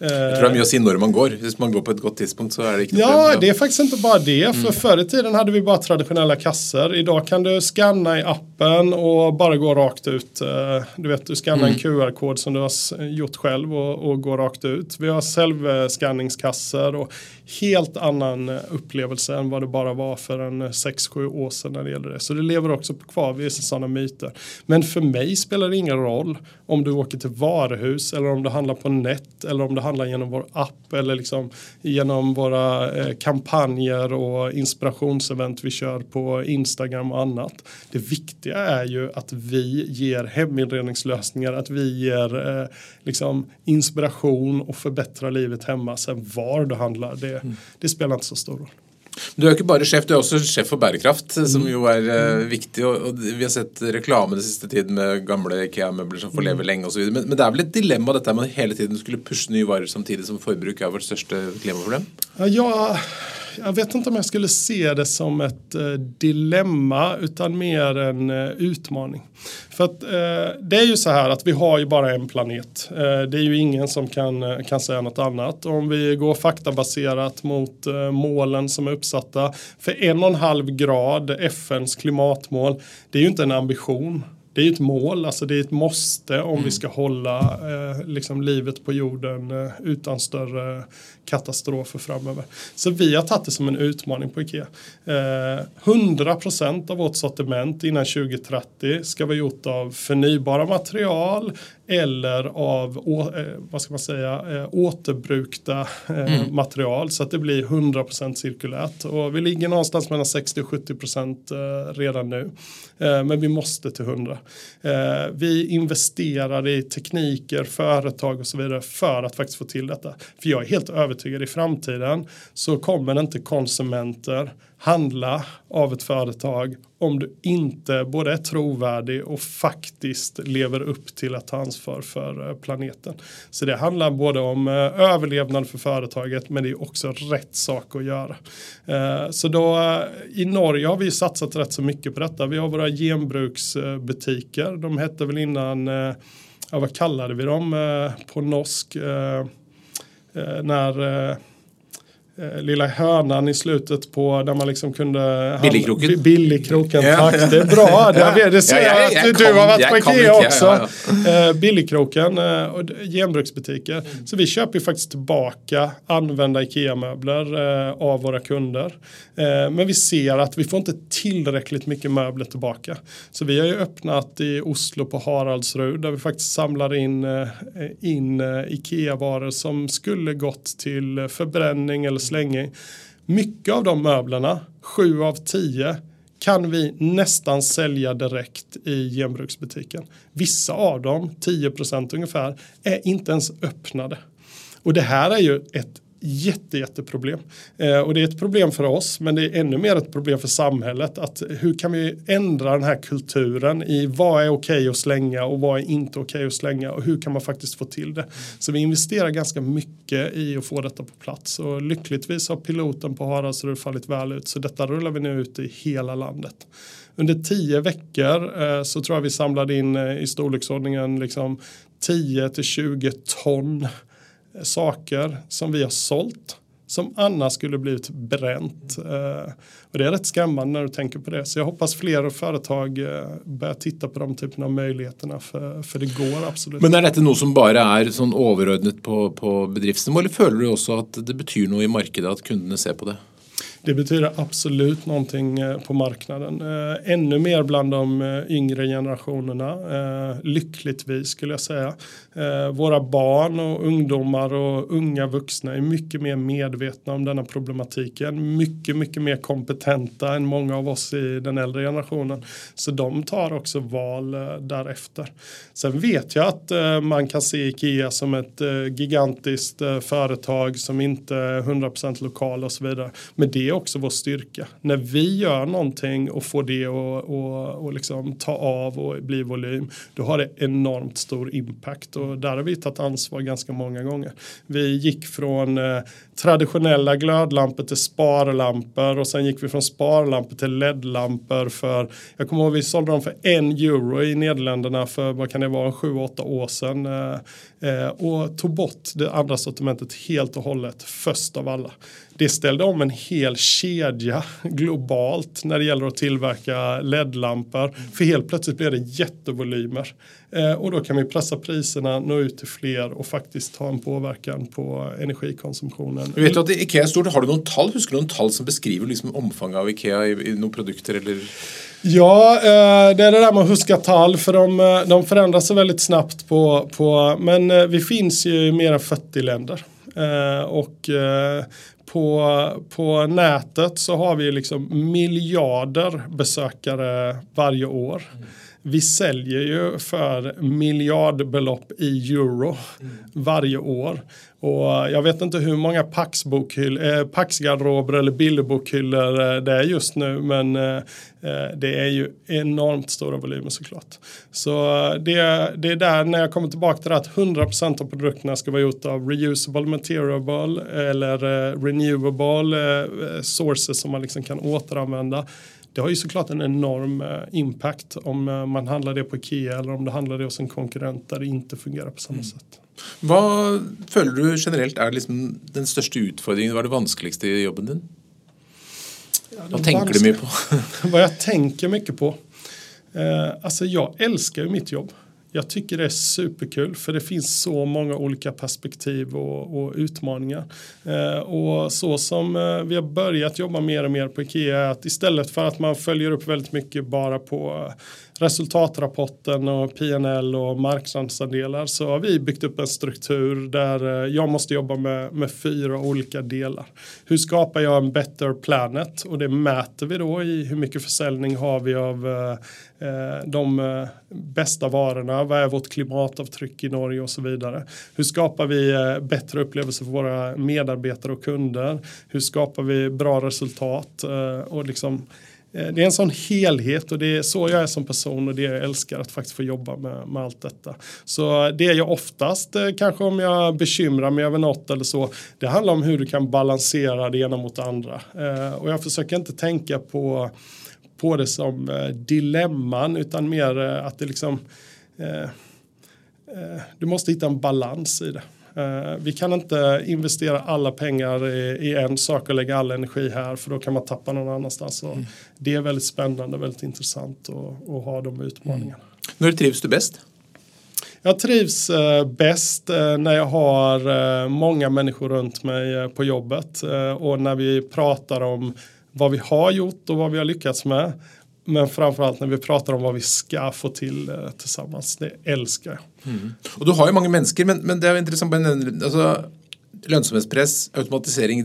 Jag tror det är mye å si når man går. Hvis man går på ett gott tidspunkt så är det inte Ja, problem. det är faktiskt inte bara det. Mm. För förr i tiden hade vi bara traditionella kasser. Idag kan du scanna i appen och bara gå rakt ut. Eh, du vet, du scannar mm. en QR-kod som du har gjort själv och, och går rakt ut. Vi har självskanningskasser och helt annan eh, upplevelse än vad det bara var för en eh, 6-7 år sedan när det gäller det. Så det lever också kvar vissa sådana myter. Men för mig spelar det ingen roll om du åker till varuhus eller om du handlar på nät eller om du handlar genom vår app eller liksom genom våra eh, kampanjer och inspirationsevent vi kör på Instagram och annat. Det viktiga är ju att vi ger heminredningslösningar, att vi ger eh, liksom inspiration och förbättrar livet hemma. Sen var du handlar, det, mm. det spelar inte så stor roll. Du er ikke bare sjef, du er også sjef for bærekraft, som jo er uh, viktig. Og, og, Vi har sett reklame den siste tiden med gamle Ikea-møbler som får leve lenge osv. Men, men det er vel et dilemma dette med hele tiden skulle pushe nye varer samtidig som forbruk er vårt største klimaproblem? Ja, jag vet inte om jag skulle se det som ett eh, dilemma utan mer en eh, utmaning. För att eh, det är ju så här att vi har ju bara en planet. Det är ju ingen som kan, kan säga något annat. Om vi går faktabaserat mot målen som är uppsatta för en och en halv grad, FNs klimatmål, det är ju inte en ambition det är ju ett mål, alltså det är ett måste om mm. vi ska hålla eh, liksom livet på jorden eh, utan större katastrofer framöver. Så vi har tagit det som en utmaning på Ikea. Eh, 100% av vårt sortiment innan 2030 ska vara gjort av förnybara material eller av å, eh, vad ska man säga, eh, återbrukta eh, mm. material så att det blir 100% cirkulärt. Och vi ligger någonstans mellan 60 och 70% redan nu. Men vi måste till 100. Vi investerar i tekniker, företag och så vidare för att faktiskt få till detta. För jag är helt övertygad i framtiden så kommer inte konsumenter handla av ett företag om du inte både är trovärdig och faktiskt lever upp till att ta ansvar för eh, planeten. Så det handlar både om eh, överlevnad för företaget men det är också rätt sak att göra. Eh, så då i Norge har vi satsat rätt så mycket på detta. Vi har våra genbruksbutiker. De hette väl innan, ja, vad kallade vi dem på norsk? Eh, när eh, lilla hörnan i slutet på där man liksom kunde... Billigkroken. Billigkroken, tack. Ja, ja. Det är bra. Det, det ser jag att du har varit på Ikea också. Ja, uh, Billigkroken uh, och genbruksbutiker. Mm. Så vi köper ju faktiskt tillbaka använda Ikea-möbler av våra kunder. men vi ser att vi får inte tillräckligt mycket möbler tillbaka. Så vi har ju öppnat i Oslo på Haraldsrud där vi faktiskt samlar in, in Ikea-varor som skulle gått till förbränning eller länge. Mycket av de möblerna, sju av tio, kan vi nästan sälja direkt i genbruksbutiken. Vissa av dem, 10% ungefär, är inte ens öppnade. Och det här är ju ett jätte, jätteproblem. Eh, och det är ett problem för oss men det är ännu mer ett problem för samhället. Att hur kan vi ändra den här kulturen i vad är okej okay att slänga och vad är inte okej okay att slänga och hur kan man faktiskt få till det. Så vi investerar ganska mycket i att få detta på plats och lyckligtvis har piloten på Haraldsrud fallit väl ut så detta rullar vi nu ut i hela landet. Under tio veckor eh, så tror jag vi samlade in eh, i storleksordningen liksom 10 till 20 ton saker som vi har sålt som annars skulle blivit bränt. Eh, och det är rätt skrämmande när du tänker på det. Så jag hoppas fler företag eh, börjar titta på de typerna av möjligheterna för, för det går absolut. Men är detta något som bara är sån överordnat på, på bedriftsnivå eller följer du också att det betyder något i marknaden att kunderna ser på det? Det betyder absolut någonting eh, på marknaden. Eh, ännu mer bland de eh, yngre generationerna. Lyckligtvis skulle jag säga. Våra barn och ungdomar och unga vuxna är mycket mer medvetna om denna problematiken. Mycket, mycket mer kompetenta än många av oss i den äldre generationen. Så de tar också val därefter. Sen vet jag att man kan se Ikea som ett gigantiskt företag som inte är 100% lokal och så vidare. Men det är också vår styrka. När vi gör någonting och får det att och, och liksom ta av och bli volym, då har det enormt stor impact och där har vi tagit ansvar ganska många gånger. Vi gick från eh, traditionella glödlampor till sparlampor och sen gick vi från sparlampor till LED-lampor för, jag kommer ihåg vi sålde dem för en euro i Nederländerna för vad kan det vara, sju, åtta år sedan eh, eh och tog bort det andra sortimentet helt och hållet först av alla. Det ställde om en hel kedja globalt när det gäller att tillverka LED-lampor. För helt plötsligt blir det jättevolymer. Eh, och då kan vi pressa priserna, nå ut till fler och faktiskt ha en påverkan på energikonsumtionen. Vi vet att Ikea är stort. Har du någon tal? Du någon tal som beskriver liksom omfånget av Ikea i, i några produkter eller? Ja, eh, det är det där med att huska tal för de, eh, de förändras väldigt snabbt på, på men vi finns ju i mer än 40 länder. Och på, på nätet så har vi liksom miljarder besökare varje år. Mm. Vi säljer ju för miljardbelopp i euro mm. varje år. Och jag vet inte hur många Pax-garderober eh, Pax eller bilderbokhyllor eh, det är just nu men eh, eh, det är ju enormt stora volymer såklart. Så det, det är där när jag kommer tillbaka till det att 100% av produkterna ska vara gjort av reusable material eller eh, renewable eh, sources som man liksom kan återanvända det har ju såklart en enorm eh, impact om eh, man handlar det på Ikea eller om det handlar det hos en konkurrent där det inte fungerar på samma mm. sätt. Vad føler du generellt är liksom den största utmaningen? Vad är det vanskligaste i jobben din? Ja, vad tänker du mycket på? vad jag tänker mycket på? Eh, alltså jag älskar ju mitt jobb jag tycker det är superkul för det finns så många olika perspektiv och, och utmaningar. Eh, och så som eh, vi har börjat jobba mer och mer på Ikea är att istället för att man följer upp väldigt mycket bara på resultatrapporten och PNL och marknadsandelar så har vi byggt upp en struktur där eh, jag måste jobba med, med fyra olika delar. Hur skapar jag en better planet? Och det mäter vi då i hur mycket försäljning har vi av eh, eh, de eh, bästa varorna? Vad är vårt klimatavtryck i Norge och så vidare? Hur skapar vi eh, bättre upplevelser för våra medarbetare och kunder? Hur skapar vi bra resultat? Eh, och liksom Eh, det är en sån helhet och det är så jag är som person och det jag älskar att faktiskt få jobba med, med allt detta. Så eh, det är jag oftast, eh, kanske om jag bekymrar mig över något eller så, det handlar om hur du kan balansera det ena mot det andra. Och jag försöker inte tänka på, på det som dilemman utan mer att det liksom du måste hitta en balans i det. Uh, vi kan inte investera alla pengar i, en sak och lägga all energi här för då kan man tappa någon annanstans. Mm. Det är väldigt spännande, väldigt intressant att, att ha de utmaningarna. Mm. När trivs du bäst? Jag trivs uh, bäst uh, när jag har många människor runt mig på jobbet och när vi pratar om vad vi har gjort och vad vi har lyckats med. Men framförallt när vi pratar om vad vi ska få till eh, tillsammans. Det älskar jag. Mm. Och du har ju många människor men, men det är intressant. Alltså, lönsamhetspress, automatisering,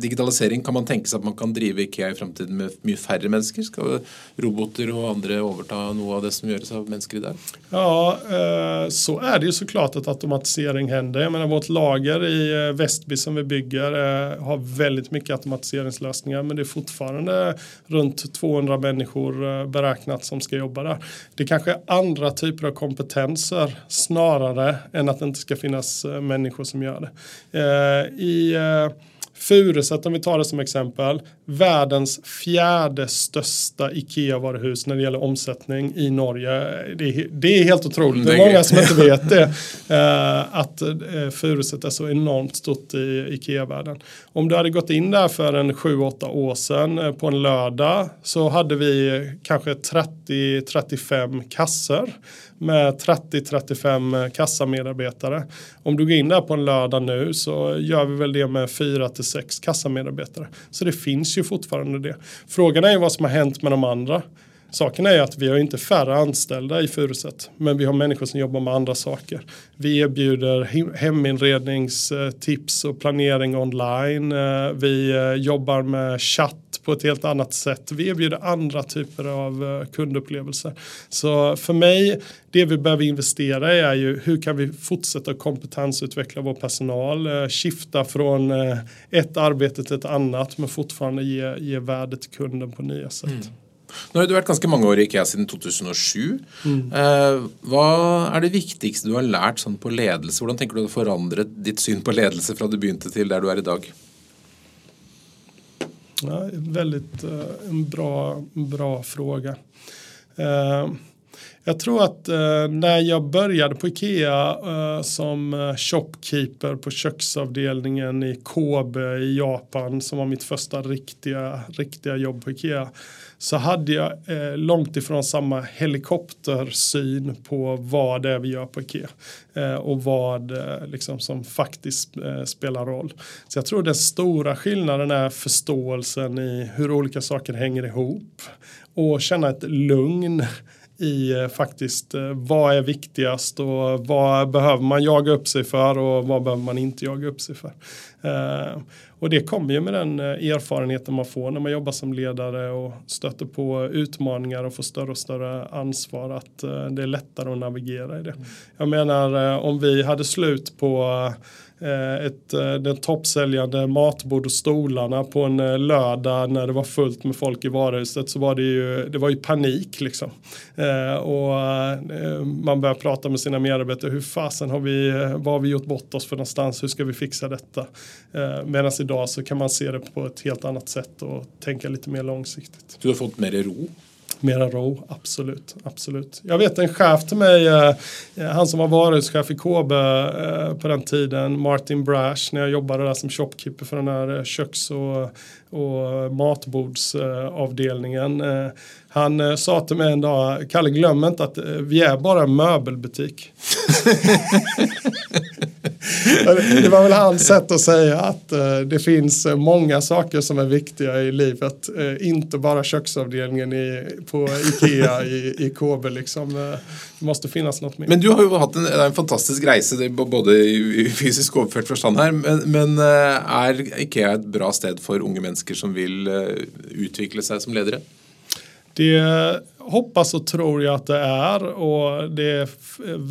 digitalisering. Kan man tänka sig att man kan driva IKEA i framtiden med mycket färre människor? Ska robotar och andra överta något av det som görs av människor dag? Ja, eh, så är det ju såklart att automatisering händer. Jag menar vårt lager i Vestby Västby som vi bygger eh, har väldigt mycket automatiseringslösningar men det är fortfarande runt 200 människor beräknat som ska jobba där. Det kanske är andra typer av kompetenser snarare än att det inte ska finnas människor som gör det. Eh, I eh, Furuset om vi tar det som exempel. Världens fjärde största IKEA-varuhus när det gäller omsättning i Norge. Det är, det är helt otroligt. Det är många som inte vet det. Uh, att uh, Furuset är så enormt stort i IKEA-världen. Om du hade gått in där för en 7-8 år sedan uh, på en lördag så hade vi kanske 30-35 kassor med 30-35 kassamedarbetare. Om du går in där på en lördag nu så gör vi väl det med 4-6 kassamedarbetare. Så det finns ju fortfarande det. Frågan är ju vad som har hänt med de andra. Saken är att vi har inte färre anställda i Furuset, men vi har människor som jobbar med andra saker. Vi erbjuder heminredningstips och planering online. Eh, vi eh, jobbar med chatt på ett helt annat sätt. Vi erbjuder andra typer av eh, kundupplevelser. Så för mig, det vi behöver investera i är ju hur kan vi fortsätta kompetensutveckla vår personal, skifta från ett arbete till ett annat men fortfarande ge, ge värde till kunden på nya sätt. Mm. Nå har du vært ganske mange år i IKEA siden 2007. Mm. Eh, hva er det viktigste du har lært sånn på ledelse? Hvordan tenker du å forandre ditt syn på ledelse fra du begynte til der du er i dag? Ja, väldigt uh, en bra, bra fråga. Eh, jag tror att eh, när jag började på Ikea eh, som eh, shopkeeper på köksavdelningen i Kobe i Japan som var mitt första riktiga, riktiga jobb på Ikea så hade jag eh, långt ifrån samma helikoptersyn på vad det är vi gör på Ikea eh, och vad eh, liksom, som faktiskt eh, spelar roll. Så jag tror den stora skillnaden är förståelsen i hur olika saker hänger ihop och känna ett lugn i eh, faktiskt eh, vad är viktigast och vad behöver man jaga upp sig för och vad behöver man inte jaga upp sig för. Eh, och det kommer ju med den erfarenheten man får när man jobbar som ledare och stöter på utmaningar och får större och större ansvar att det är lättare att navigera i det. Jag menar om vi hade slut på Eh, ett, eh, den toppsäljande matbord och stolarna på en eh, lördag när det var fullt med folk i varuhuset så var det ju, det var ju panik liksom. och man började prata med sina medarbetare, hur fasen har vi, vad har vi gjort bort oss för någonstans, hur ska vi fixa detta? Medan idag så kan man se det på ett helt annat sätt och tänka lite mer långsiktigt. Du har fått mer ro? Mera ro, absolut, absolut. Jag vet en chef till mig, eh, eh han som var varuhuschef i KB eh, på den tiden, Martin Brash, när jag jobbade där som shopkeeper för den här eh, köks och, och matbordsavdelningen. Eh, han eh, sa till mig en dag, Kalle glöm inte att eh, vi är bara en möbelbutik. det var väl hans sätt att säga att uh, det finns uh, många saker som är viktiga i livet. Uh, inte bara köksavdelningen i, på Ikea i, i KB. Liksom. det måste finnas något mer. Men du har ju haft en, en fantastisk resa både i, fysisk överfört förstånd här. Men, men är Ikea ett bra ställe för unga människor som vill utveckla sig som ledare? Det hoppas och tror jag att det är och det är,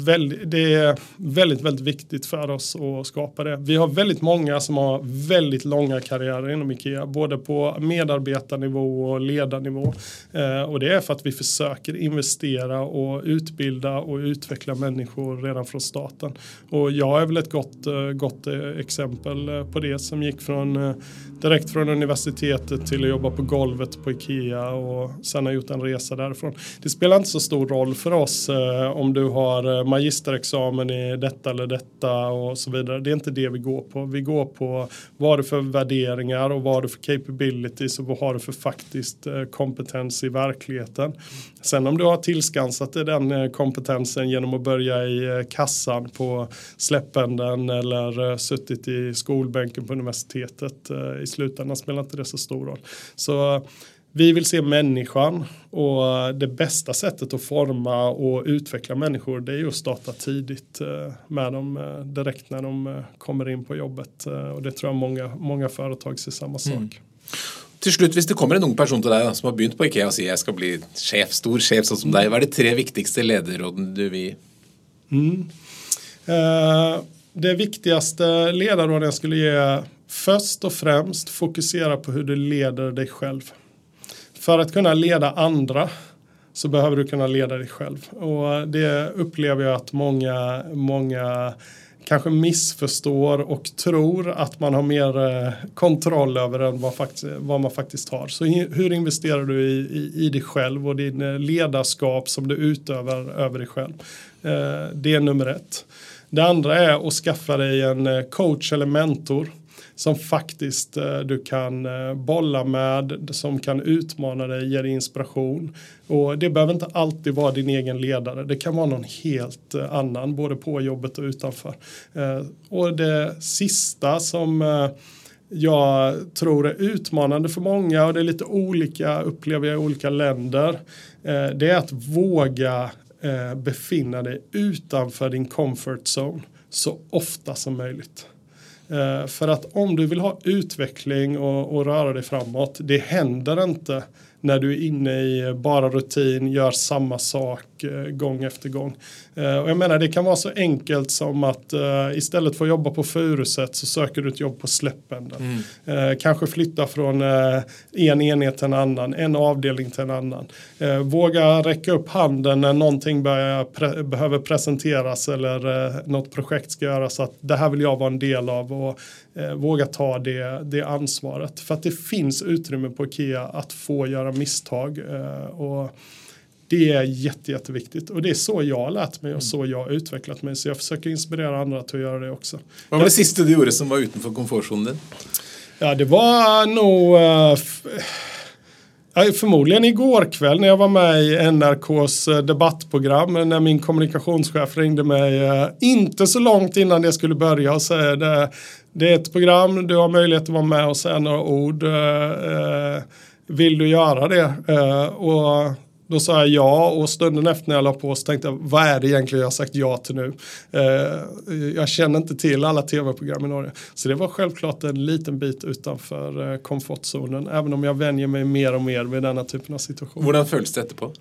väldigt, det är väldigt, väldigt viktigt för oss att skapa det. Vi har väldigt många som har väldigt långa karriärer inom Ikea, både på medarbetarnivå och ledarnivå. Eh, och det är för att vi försöker investera och utbilda och utveckla människor redan från starten. Och jag är väl ett gott, eh, gott eh, exempel eh, på det som gick från direkt från universitetet till att jobba på golvet på Ikea och sen har gjort en resa därifrån därifrån. Det spelar inte så stor roll för oss eh, om du har eh, magisterexamen i detta eller detta och så vidare. Det är inte det vi går på. Vi går på vad det du för värderingar och vad det du för capabilities och vad har du för faktiskt eh, kompetens i verkligheten. Sen om du har tillskansat dig den eh, kompetensen genom att börja i eh, kassan på släppenden eller suttit i skolbänken på universitetet i slutändan spelar inte det så stor roll. Så vi vill se människan och det bästa sättet att forma och utveckla människor det är ju att starta tidigt eh, med dem eh, direkt när de eh, kommer in på jobbet och det tror jag många, många företag ser samma sak. Mm. Till slut, om det kommer en ung person till dig som har börjat på Ikea och säger jag ska bli chef, stor chef som dig, vad är de tre viktigaste ledarråden du vill? Mm. Det viktigaste ledarråden jag skulle ge först och främst fokusera på hur du leder dig själv. För att kunna leda andra så behöver du kunna leda dig själv. Och det upplever jag att många, många kanske missförstår och tror att man har mer eh, kontroll över än vad, faktiskt, vad man faktiskt har. Så hur investerar du i, i, i dig själv och din eh, ledarskap som du utövar över dig själv? Eh, det är nummer ett. Det andra är att skaffa dig en coach eller mentor som faktiskt eh, du kan eh, bolla med, som kan utmana dig, ge dig inspiration. Och det behöver inte alltid vara din egen ledare, det kan vara någon helt eh, annan, både på jobbet och utanför. Och det sista som jag tror är utmanande för många och det är lite olika upplever jag i olika länder. Det är att våga befinna dig utanför din comfort zone så ofta som möjligt. Eh, för att om du vill ha utveckling och, och röra dig framåt, det händer inte när du är inne i bara rutin, gör samma sak eh, gång efter gång. Eh, och jag menar det kan vara så enkelt som att uh, istället för att jobba på Furuset så söker du ett jobb på Släppenden. Mm. Kanske flytta från en enhet till en annan, en avdelning till en annan. våga räcka upp handen när någonting pre behöver presenteras eller något projekt ska göras. Att det här vill jag vara en del av och våga ta det, det ansvaret. För att det finns utrymme på Ikea att få göra misstag. och Det är jätte, jätteviktigt och det är så jag har lärt mig och så jag har utvecklat mig. Så jag försöker inspirera andra till att göra det också. Vad var det sista du gjorde som var utanför komfortzonen? Ja, det var nog uh, Förmodligen igår kväll när jag var med i NRKs eh, debattprogram när min kommunikationschef ringde mig uh, inte så långt innan det skulle börja och säga det, det är ett program, du har möjlighet att vara med och säga några ord. Uh, vill du göra det? och då sa jag ja och stunden efter när jag la på så tänkte jag vad är det egentligen jag har sagt ja till nu? Eh, jag känner inte till alla tv-program i Norge. Så det var självklart en liten bit utanför eh, komfortzonen. Även om jag vänjer mig mer och mer vid denna typen av situationer. Hur kändes det på?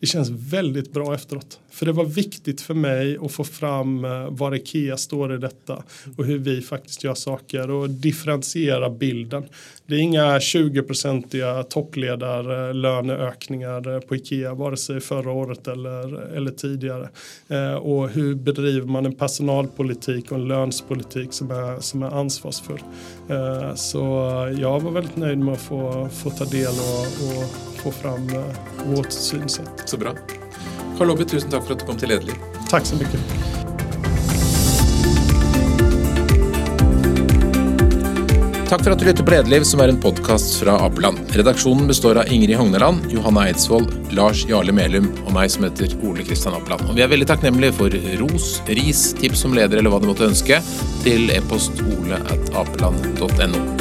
Det känns väldigt bra efteråt. För det var viktigt för mig att få fram eh, var Ikea står i detta och hur vi faktiskt gör saker och differentiera bilden. Det är inga 20-procentiga toppledarlöneökningar eh, på Ikea vare sig förra året eller, eller tidigare. Eh, och hur bedriver man en personalpolitik och en lönspolitik som är, som är ansvarsfull. Så jag var väldigt nöjd med att få, få ta del och, och få fram vårt synsätt. Så bra. Karl Lobby, tusen tack för att du kom till Ledelig. Tack så mycket. Tack för att du lyssnade på Lederliv, som är en podcast från Apeland. Redaktionen består av Ingrid Hogneland, Johanna Eidsvoll, Lars Jarle Melum och mig som heter Ole Kristian Apeland. Och vi är väldigt tacksamma för ros, ris, tips om ledare eller vad du måtte önska till e-post ole.apeland.no.